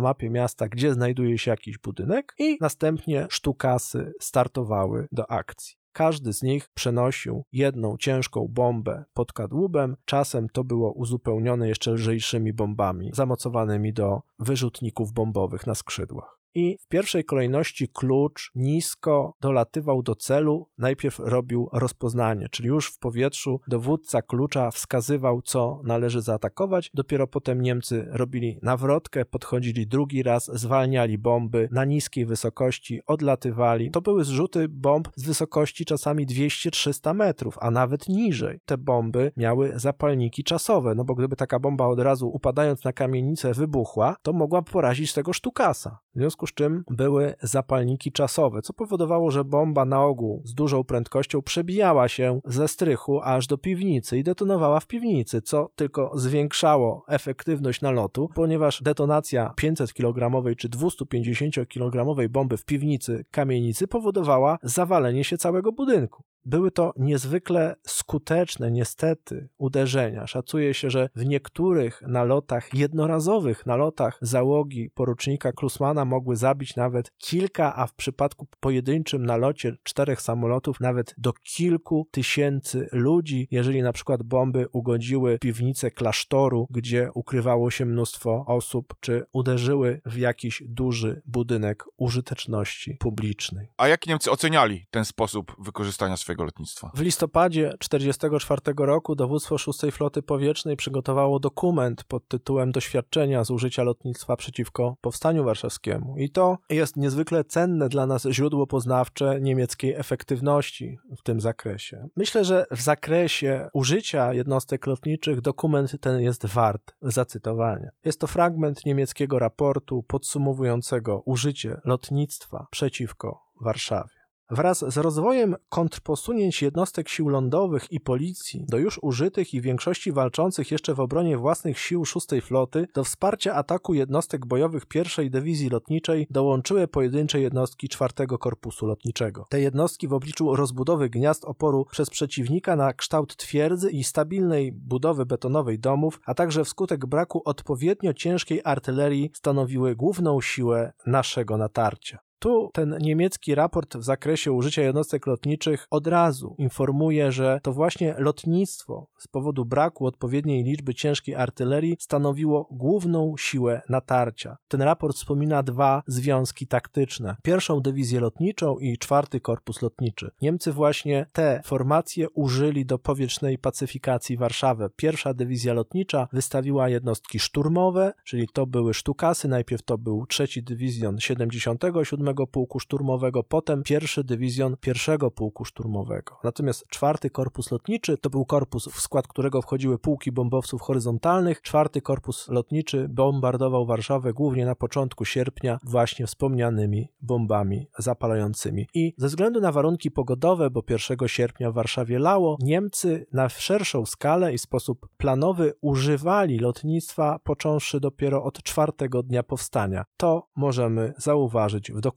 mapie miasta, gdzie znajduje się jakiś budynek, i następnie sztukasy startowały do akcji. Każdy z nich przenosił jedną ciężką bombę pod kadłubem, czasem to było uzupełnione jeszcze lżejszymi bombami, zamocowanymi do wyrzutników bombowych na skrzydłach. I w pierwszej kolejności klucz nisko dolatywał do celu, najpierw robił rozpoznanie, czyli już w powietrzu dowódca klucza wskazywał, co należy zaatakować. Dopiero potem Niemcy robili nawrotkę, podchodzili drugi raz, zwalniali bomby na niskiej wysokości, odlatywali. To były zrzuty bomb z wysokości czasami 200-300 metrów, a nawet niżej. Te bomby miały zapalniki czasowe, no bo gdyby taka bomba od razu upadając na kamienicę wybuchła, to mogła porazić tego sztukasa. W związku z czym były zapalniki czasowe, co powodowało, że bomba na ogół z dużą prędkością przebijała się ze strychu aż do piwnicy i detonowała w piwnicy, co tylko zwiększało efektywność nalotu, ponieważ detonacja 500 kg czy 250 kg bomby w piwnicy kamienicy powodowała zawalenie się całego budynku. Były to niezwykle skuteczne, niestety, uderzenia. Szacuje się, że w niektórych nalotach, jednorazowych nalotach załogi porucznika Klusmana mogły zabić nawet kilka, a w przypadku pojedynczym nalocie czterech samolotów nawet do kilku tysięcy ludzi, jeżeli na przykład bomby ugodziły piwnicę klasztoru, gdzie ukrywało się mnóstwo osób, czy uderzyły w jakiś duży budynek użyteczności publicznej. A jak Niemcy oceniali ten sposób wykorzystania swojego lotnictwa? W listopadzie 1944 roku dowództwo 6 Floty Powietrznej przygotowało dokument pod tytułem Doświadczenia z użycia lotnictwa przeciwko Powstaniu Warszawskiemu. I to jest niezwykle cenne dla nas źródło poznawcze niemieckiej efektywności w tym zakresie. Myślę, że w zakresie użycia jednostek lotniczych dokument ten jest wart zacytowania. Jest to fragment niemieckiego raportu podsumowującego użycie lotnictwa przeciwko Warszawie. Wraz z rozwojem kontrposunięć jednostek sił lądowych i policji do już użytych i większości walczących jeszcze w obronie własnych sił szóstej floty, do wsparcia ataku jednostek bojowych pierwszej dywizji lotniczej dołączyły pojedyncze jednostki czwartego korpusu lotniczego. Te jednostki w obliczu rozbudowy gniazd oporu przez przeciwnika na kształt twierdzy i stabilnej budowy betonowej domów, a także wskutek braku odpowiednio ciężkiej artylerii stanowiły główną siłę naszego natarcia. Tu ten niemiecki raport w zakresie użycia jednostek lotniczych od razu informuje, że to właśnie lotnictwo z powodu braku odpowiedniej liczby ciężkiej artylerii stanowiło główną siłę natarcia. Ten raport wspomina dwa związki taktyczne: pierwszą dywizję lotniczą i czwarty korpus lotniczy. Niemcy właśnie te formacje użyli do powietrznej pacyfikacji Warszawy. Pierwsza dywizja lotnicza wystawiła jednostki szturmowe, czyli to były sztukasy, najpierw to był trzeci dywizjon 77 Pułku Szturmowego, potem pierwszy dywizjon pierwszego Pułku Szturmowego. Natomiast czwarty Korpus Lotniczy to był korpus, w skład którego wchodziły pułki bombowców horyzontalnych. Czwarty Korpus Lotniczy bombardował Warszawę głównie na początku sierpnia właśnie wspomnianymi bombami zapalającymi. I ze względu na warunki pogodowe, bo 1 sierpnia w Warszawie lało, Niemcy na szerszą skalę i sposób planowy używali lotnictwa począwszy dopiero od czwartego dnia powstania. To możemy zauważyć w dokumencie.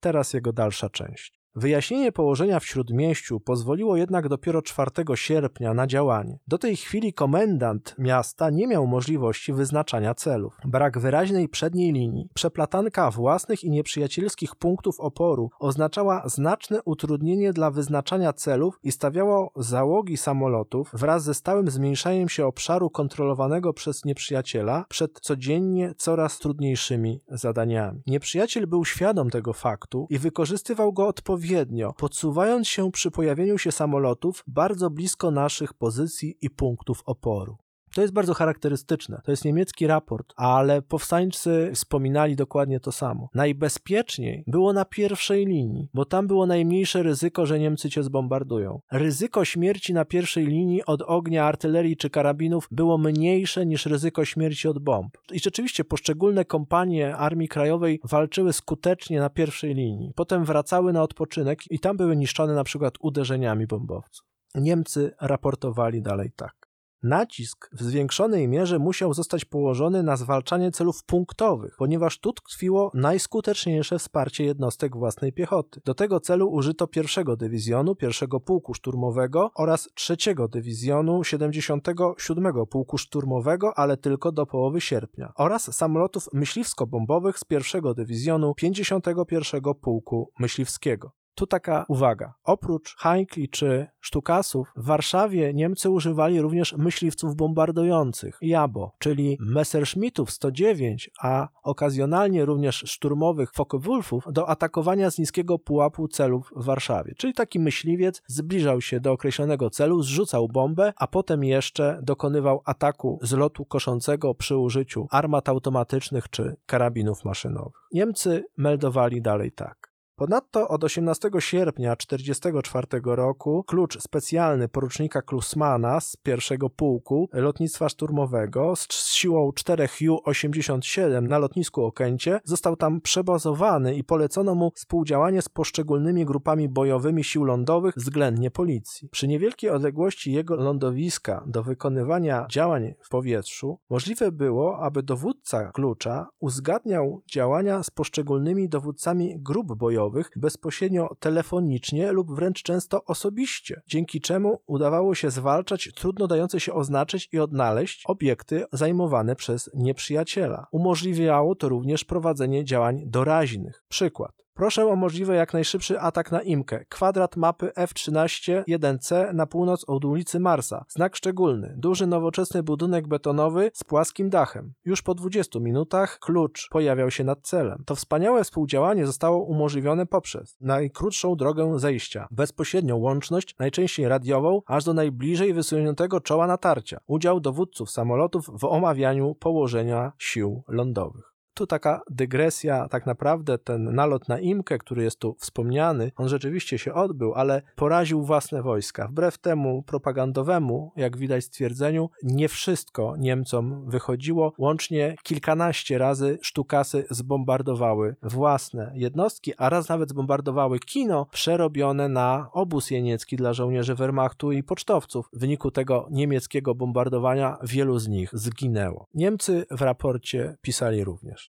Teraz jego dalsza część. Wyjaśnienie położenia w śródmieściu pozwoliło jednak dopiero 4 sierpnia na działanie. Do tej chwili komendant miasta nie miał możliwości wyznaczania celów. Brak wyraźnej przedniej linii, przeplatanka własnych i nieprzyjacielskich punktów oporu oznaczała znaczne utrudnienie dla wyznaczania celów i stawiało załogi samolotów wraz ze stałym zmniejszaniem się obszaru kontrolowanego przez nieprzyjaciela przed codziennie coraz trudniejszymi zadaniami. Nieprzyjaciel był świadom tego faktu i wykorzystywał go odpowiednio odpowiednio, podsuwając się przy pojawieniu się samolotów bardzo blisko naszych pozycji i punktów oporu. To jest bardzo charakterystyczne. To jest niemiecki raport, ale powstańcy wspominali dokładnie to samo. Najbezpieczniej było na pierwszej linii, bo tam było najmniejsze ryzyko, że Niemcy cię zbombardują. Ryzyko śmierci na pierwszej linii od ognia artylerii czy karabinów było mniejsze niż ryzyko śmierci od bomb. I rzeczywiście poszczególne kompanie Armii Krajowej walczyły skutecznie na pierwszej linii. Potem wracały na odpoczynek i tam były niszczone na przykład uderzeniami bombowców. Niemcy raportowali dalej tak. Nacisk w zwiększonej mierze musiał zostać położony na zwalczanie celów punktowych, ponieważ tu tkwiło najskuteczniejsze wsparcie jednostek własnej piechoty. Do tego celu użyto pierwszego dywizjonu, pierwszego pułku szturmowego oraz trzeciego dywizjonu 77 pułku szturmowego, ale tylko do połowy sierpnia, oraz samolotów myśliwsko-bombowych z pierwszego dywizjonu 51 pułku myśliwskiego. Tu taka uwaga. Oprócz Heinkli czy Sztukasów, w Warszawie Niemcy używali również myśliwców bombardujących, Jabo, czyli Messerschmittów 109, a okazjonalnie również szturmowych Focke-Wulfów do atakowania z niskiego pułapu celów w Warszawie. Czyli taki myśliwiec zbliżał się do określonego celu, zrzucał bombę, a potem jeszcze dokonywał ataku z lotu koszącego przy użyciu armat automatycznych czy karabinów maszynowych. Niemcy meldowali dalej tak. Ponadto od 18 sierpnia 1944 roku klucz specjalny porucznika Klusmana z pierwszego pułku lotnictwa szturmowego z siłą 4 Ju-87 na lotnisku Okęcie został tam przebazowany i polecono mu współdziałanie z poszczególnymi grupami bojowymi sił lądowych, względnie policji. Przy niewielkiej odległości jego lądowiska do wykonywania działań w powietrzu możliwe było, aby dowódca klucza uzgadniał działania z poszczególnymi dowódcami grup bojowych bezpośrednio telefonicznie lub wręcz często osobiście, dzięki czemu udawało się zwalczać trudno dające się oznaczyć i odnaleźć obiekty zajmowane przez nieprzyjaciela. Umożliwiało to również prowadzenie działań doraźnych. Przykład. Proszę o możliwie jak najszybszy atak na Imkę. Kwadrat mapy F13 1C na północ od ulicy Marsa. Znak szczególny. Duży nowoczesny budynek betonowy z płaskim dachem. Już po 20 minutach klucz pojawiał się nad celem. To wspaniałe współdziałanie zostało umożliwione poprzez najkrótszą drogę zejścia, bezpośrednią łączność, najczęściej radiową, aż do najbliżej wysuniętego czoła natarcia. Udział dowódców samolotów w omawianiu położenia sił lądowych. Tu taka dygresja, tak naprawdę ten nalot na Imkę, który jest tu wspomniany, on rzeczywiście się odbył, ale poraził własne wojska. Wbrew temu propagandowemu, jak widać stwierdzeniu, nie wszystko Niemcom wychodziło. Łącznie kilkanaście razy sztukasy zbombardowały własne jednostki, a raz nawet zbombardowały kino przerobione na obóz jeniecki dla żołnierzy Wehrmachtu i pocztowców. W wyniku tego niemieckiego bombardowania wielu z nich zginęło. Niemcy w raporcie pisali również.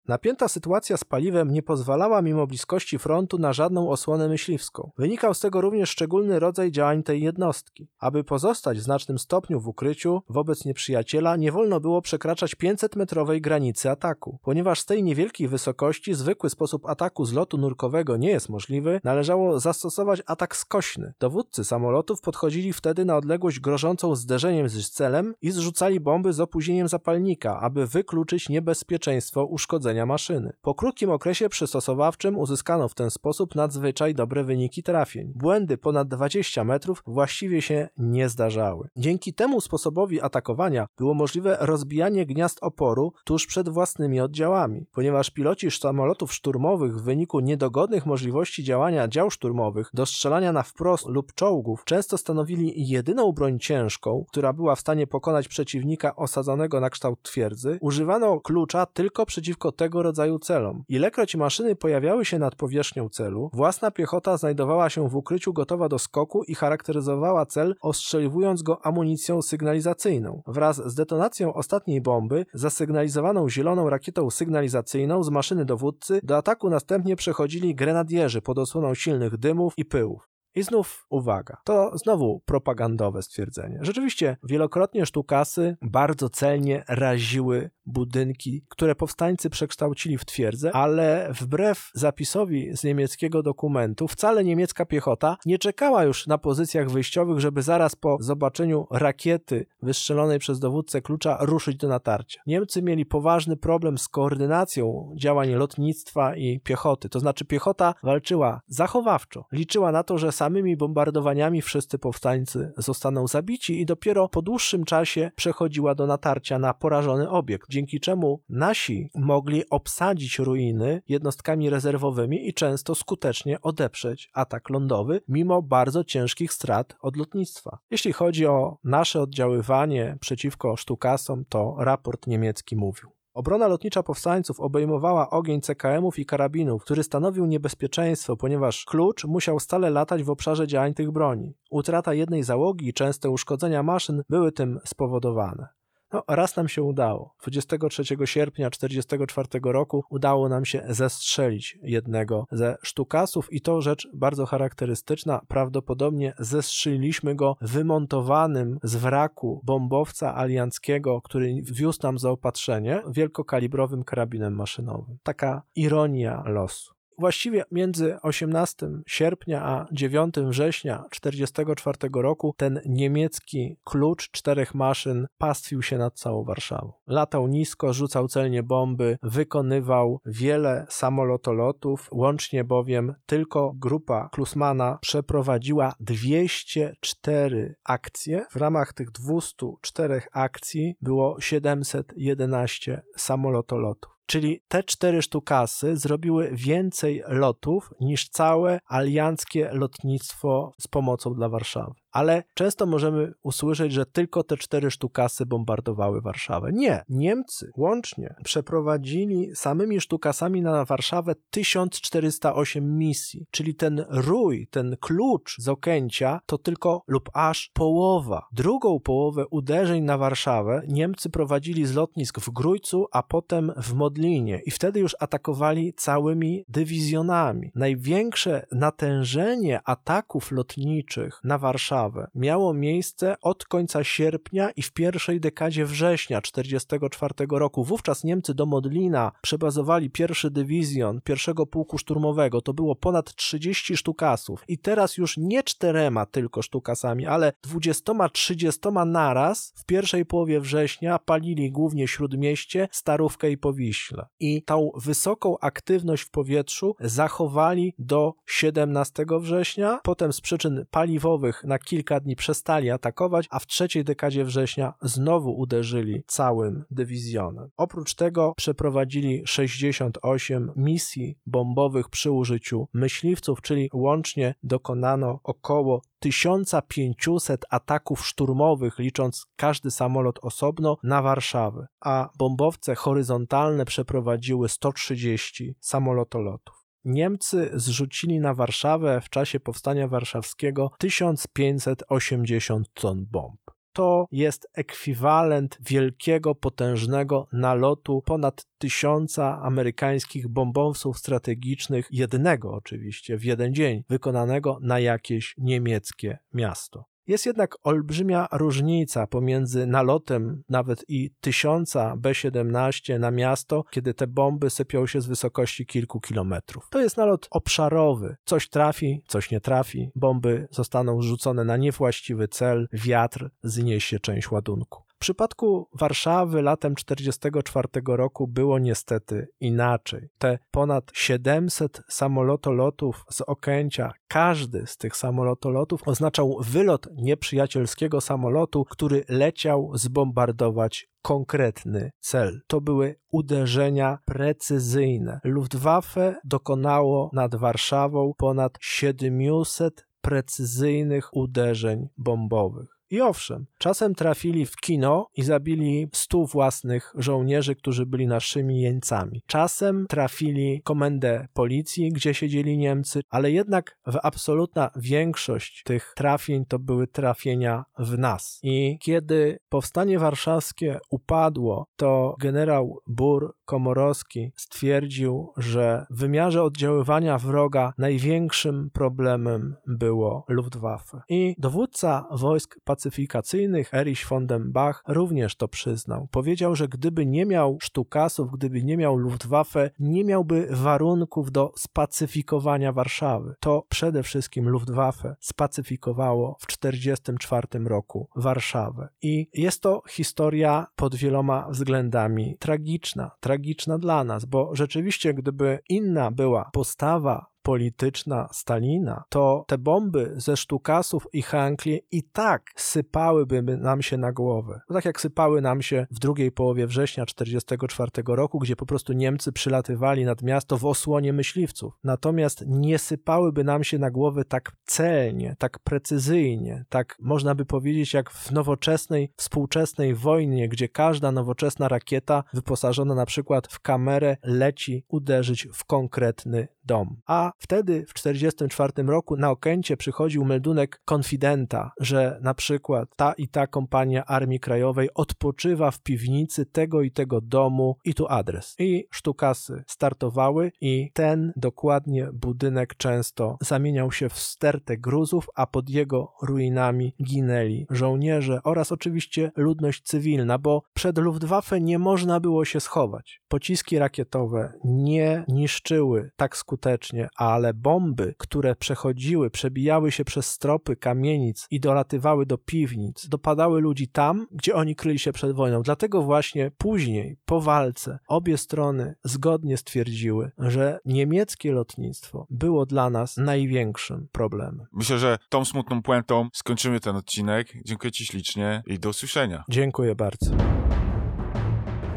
Napięta sytuacja z paliwem nie pozwalała mimo bliskości frontu na żadną osłonę myśliwską. Wynikał z tego również szczególny rodzaj działań tej jednostki. Aby pozostać w znacznym stopniu w ukryciu wobec nieprzyjaciela, nie wolno było przekraczać 500-metrowej granicy ataku. Ponieważ z tej niewielkiej wysokości zwykły sposób ataku z lotu nurkowego nie jest możliwy, należało zastosować atak skośny. Dowódcy samolotów podchodzili wtedy na odległość grożącą zderzeniem z celem i zrzucali bomby z opóźnieniem zapalnika, aby wykluczyć niebezpieczeństwo uszkodzenia maszyny. Po krótkim okresie przystosowawczym uzyskano w ten sposób nadzwyczaj dobre wyniki trafień. Błędy ponad 20 metrów właściwie się nie zdarzały. Dzięki temu sposobowi atakowania było możliwe rozbijanie gniazd oporu tuż przed własnymi oddziałami. Ponieważ piloci samolotów szturmowych w wyniku niedogodnych możliwości działania dział szturmowych do strzelania na wprost lub czołgów często stanowili jedyną broń ciężką, która była w stanie pokonać przeciwnika osadzonego na kształt twierdzy, używano klucza tylko przeciwko tego rodzaju celom. Ilekroć maszyny pojawiały się nad powierzchnią celu, własna piechota znajdowała się w ukryciu gotowa do skoku i charakteryzowała cel, ostrzeliwując go amunicją sygnalizacyjną. Wraz z detonacją ostatniej bomby, zasygnalizowaną zieloną rakietą sygnalizacyjną z maszyny dowódcy, do ataku następnie przechodzili grenadierzy pod osłoną silnych dymów i pyłów. I znów uwaga, to znowu propagandowe stwierdzenie. Rzeczywiście, wielokrotnie sztukasy bardzo celnie raziły budynki, które powstańcy przekształcili w twierdzę, ale wbrew zapisowi z niemieckiego dokumentu, wcale niemiecka piechota nie czekała już na pozycjach wyjściowych, żeby zaraz po zobaczeniu rakiety wystrzelonej przez dowódcę klucza ruszyć do natarcia. Niemcy mieli poważny problem z koordynacją działań lotnictwa i piechoty, to znaczy piechota walczyła zachowawczo, liczyła na to, że samymi bombardowaniami wszyscy powstańcy zostaną zabici i dopiero po dłuższym czasie przechodziła do natarcia na porażony obiekt, dzięki czemu nasi mogli obsadzić ruiny jednostkami rezerwowymi i często skutecznie odeprzeć atak lądowy, mimo bardzo ciężkich strat od lotnictwa. Jeśli chodzi o nasze oddziaływanie przeciwko sztukasom, to raport niemiecki mówił. Obrona lotnicza powstańców obejmowała ogień CKM-ów i karabinów, który stanowił niebezpieczeństwo, ponieważ klucz musiał stale latać w obszarze działań tych broni. Utrata jednej załogi i częste uszkodzenia maszyn były tym spowodowane. No, raz nam się udało. 23 sierpnia 1944 roku udało nam się zestrzelić jednego ze sztukasów i to rzecz bardzo charakterystyczna. Prawdopodobnie zestrzeliliśmy go wymontowanym z wraku bombowca alianckiego, który wiózł nam zaopatrzenie wielkokalibrowym karabinem maszynowym. Taka ironia losu. Właściwie między 18 sierpnia a 9 września 1944 roku ten niemiecki klucz czterech maszyn pastwił się nad całą Warszawą. Latał nisko, rzucał celnie bomby, wykonywał wiele samolotolotów, łącznie bowiem tylko grupa Klusmana przeprowadziła 204 akcje. W ramach tych 204 akcji było 711 samolotolotów. Czyli te cztery sztukasy zrobiły więcej lotów niż całe alianckie lotnictwo z pomocą dla Warszawy ale często możemy usłyszeć, że tylko te cztery sztukasy bombardowały Warszawę. Nie, Niemcy łącznie przeprowadzili samymi sztukasami na Warszawę 1408 misji, czyli ten rój, ten klucz z Okęcia to tylko lub aż połowa. Drugą połowę uderzeń na Warszawę Niemcy prowadzili z lotnisk w Grójcu, a potem w Modlinie i wtedy już atakowali całymi dywizjonami. Największe natężenie ataków lotniczych na Warszawę Miało miejsce od końca sierpnia i w pierwszej dekadzie września 1944 roku. Wówczas Niemcy do Modlina przebazowali pierwszy dywizjon pierwszego pułku szturmowego. To było ponad 30 sztukasów. I teraz już nie czterema tylko sztukasami, ale dwudziestoma, trzydziestoma naraz w pierwszej połowie września palili głównie Śródmieście, Starówkę i Powiśle. I tą wysoką aktywność w powietrzu zachowali do 17 września. Potem z przyczyn paliwowych na kilka dni przestali atakować, a w trzeciej dekadzie września znowu uderzyli całym dywizjonem. Oprócz tego przeprowadzili 68 misji bombowych przy użyciu myśliwców, czyli łącznie dokonano około 1500 ataków szturmowych, licząc każdy samolot osobno, na Warszawę, a bombowce horyzontalne przeprowadziły 130 samolotolotów. Niemcy zrzucili na Warszawę w czasie powstania warszawskiego 1580 ton bomb. To jest ekwiwalent wielkiego, potężnego nalotu ponad tysiąca amerykańskich bombowców strategicznych, jednego oczywiście, w jeden dzień, wykonanego na jakieś niemieckie miasto. Jest jednak olbrzymia różnica pomiędzy nalotem nawet i tysiąca B-17 na miasto, kiedy te bomby sypią się z wysokości kilku kilometrów. To jest nalot obszarowy. Coś trafi, coś nie trafi. Bomby zostaną rzucone na niewłaściwy cel, wiatr zniesie część ładunku. W przypadku Warszawy latem 1944 roku było niestety inaczej. Te ponad 700 samolotolotów z Okęcia, każdy z tych samolotolotów oznaczał wylot nieprzyjacielskiego samolotu, który leciał zbombardować konkretny cel. To były uderzenia precyzyjne. Luftwaffe dokonało nad Warszawą ponad 700 precyzyjnych uderzeń bombowych. I owszem, czasem trafili w kino i zabili stu własnych żołnierzy, którzy byli naszymi jeńcami. Czasem trafili komendę policji, gdzie siedzieli Niemcy, ale jednak w absolutna większość tych trafień to były trafienia w nas. I kiedy powstanie warszawskie upadło, to generał Bur Komorowski stwierdził, że w wymiarze oddziaływania wroga największym problemem było Luftwaffe. I dowódca wojsk pacyfikacyjnych Erich von den Bach również to przyznał. Powiedział, że gdyby nie miał sztukasów, gdyby nie miał Luftwaffe, nie miałby warunków do spacyfikowania Warszawy. To przede wszystkim Luftwaffe spacyfikowało w 1944 roku Warszawę. I jest to historia pod wieloma względami tragiczna. Tragiczna dla nas, bo rzeczywiście gdyby inna była postawa polityczna Stalina, to te bomby ze sztukasów i Hankli i tak sypałyby nam się na głowę. No tak jak sypały nam się w drugiej połowie września 1944 roku, gdzie po prostu Niemcy przylatywali nad miasto w osłonie myśliwców. Natomiast nie sypałyby nam się na głowę tak celnie, tak precyzyjnie, tak można by powiedzieć jak w nowoczesnej, współczesnej wojnie, gdzie każda nowoczesna rakieta wyposażona na przykład w kamerę leci uderzyć w konkretny dom. A wtedy w 1944 roku na Okęcie przychodził meldunek konfidenta, że na przykład ta i ta kompania Armii Krajowej odpoczywa w piwnicy tego i tego domu i tu adres. I sztukasy startowały i ten dokładnie budynek często zamieniał się w stertę gruzów, a pod jego ruinami ginęli żołnierze oraz oczywiście ludność cywilna, bo przed Luftwaffe nie można było się schować. Pociski rakietowe nie niszczyły tak skutecznie, ale bomby, które przechodziły, przebijały się przez stropy kamienic i dolatywały do piwnic, dopadały ludzi tam, gdzie oni kryli się przed wojną. Dlatego właśnie później, po walce, obie strony zgodnie stwierdziły, że niemieckie lotnictwo było dla nas największym problemem. Myślę, że tą smutną puentą skończymy ten odcinek. Dziękuję Ci ślicznie i do usłyszenia. Dziękuję bardzo.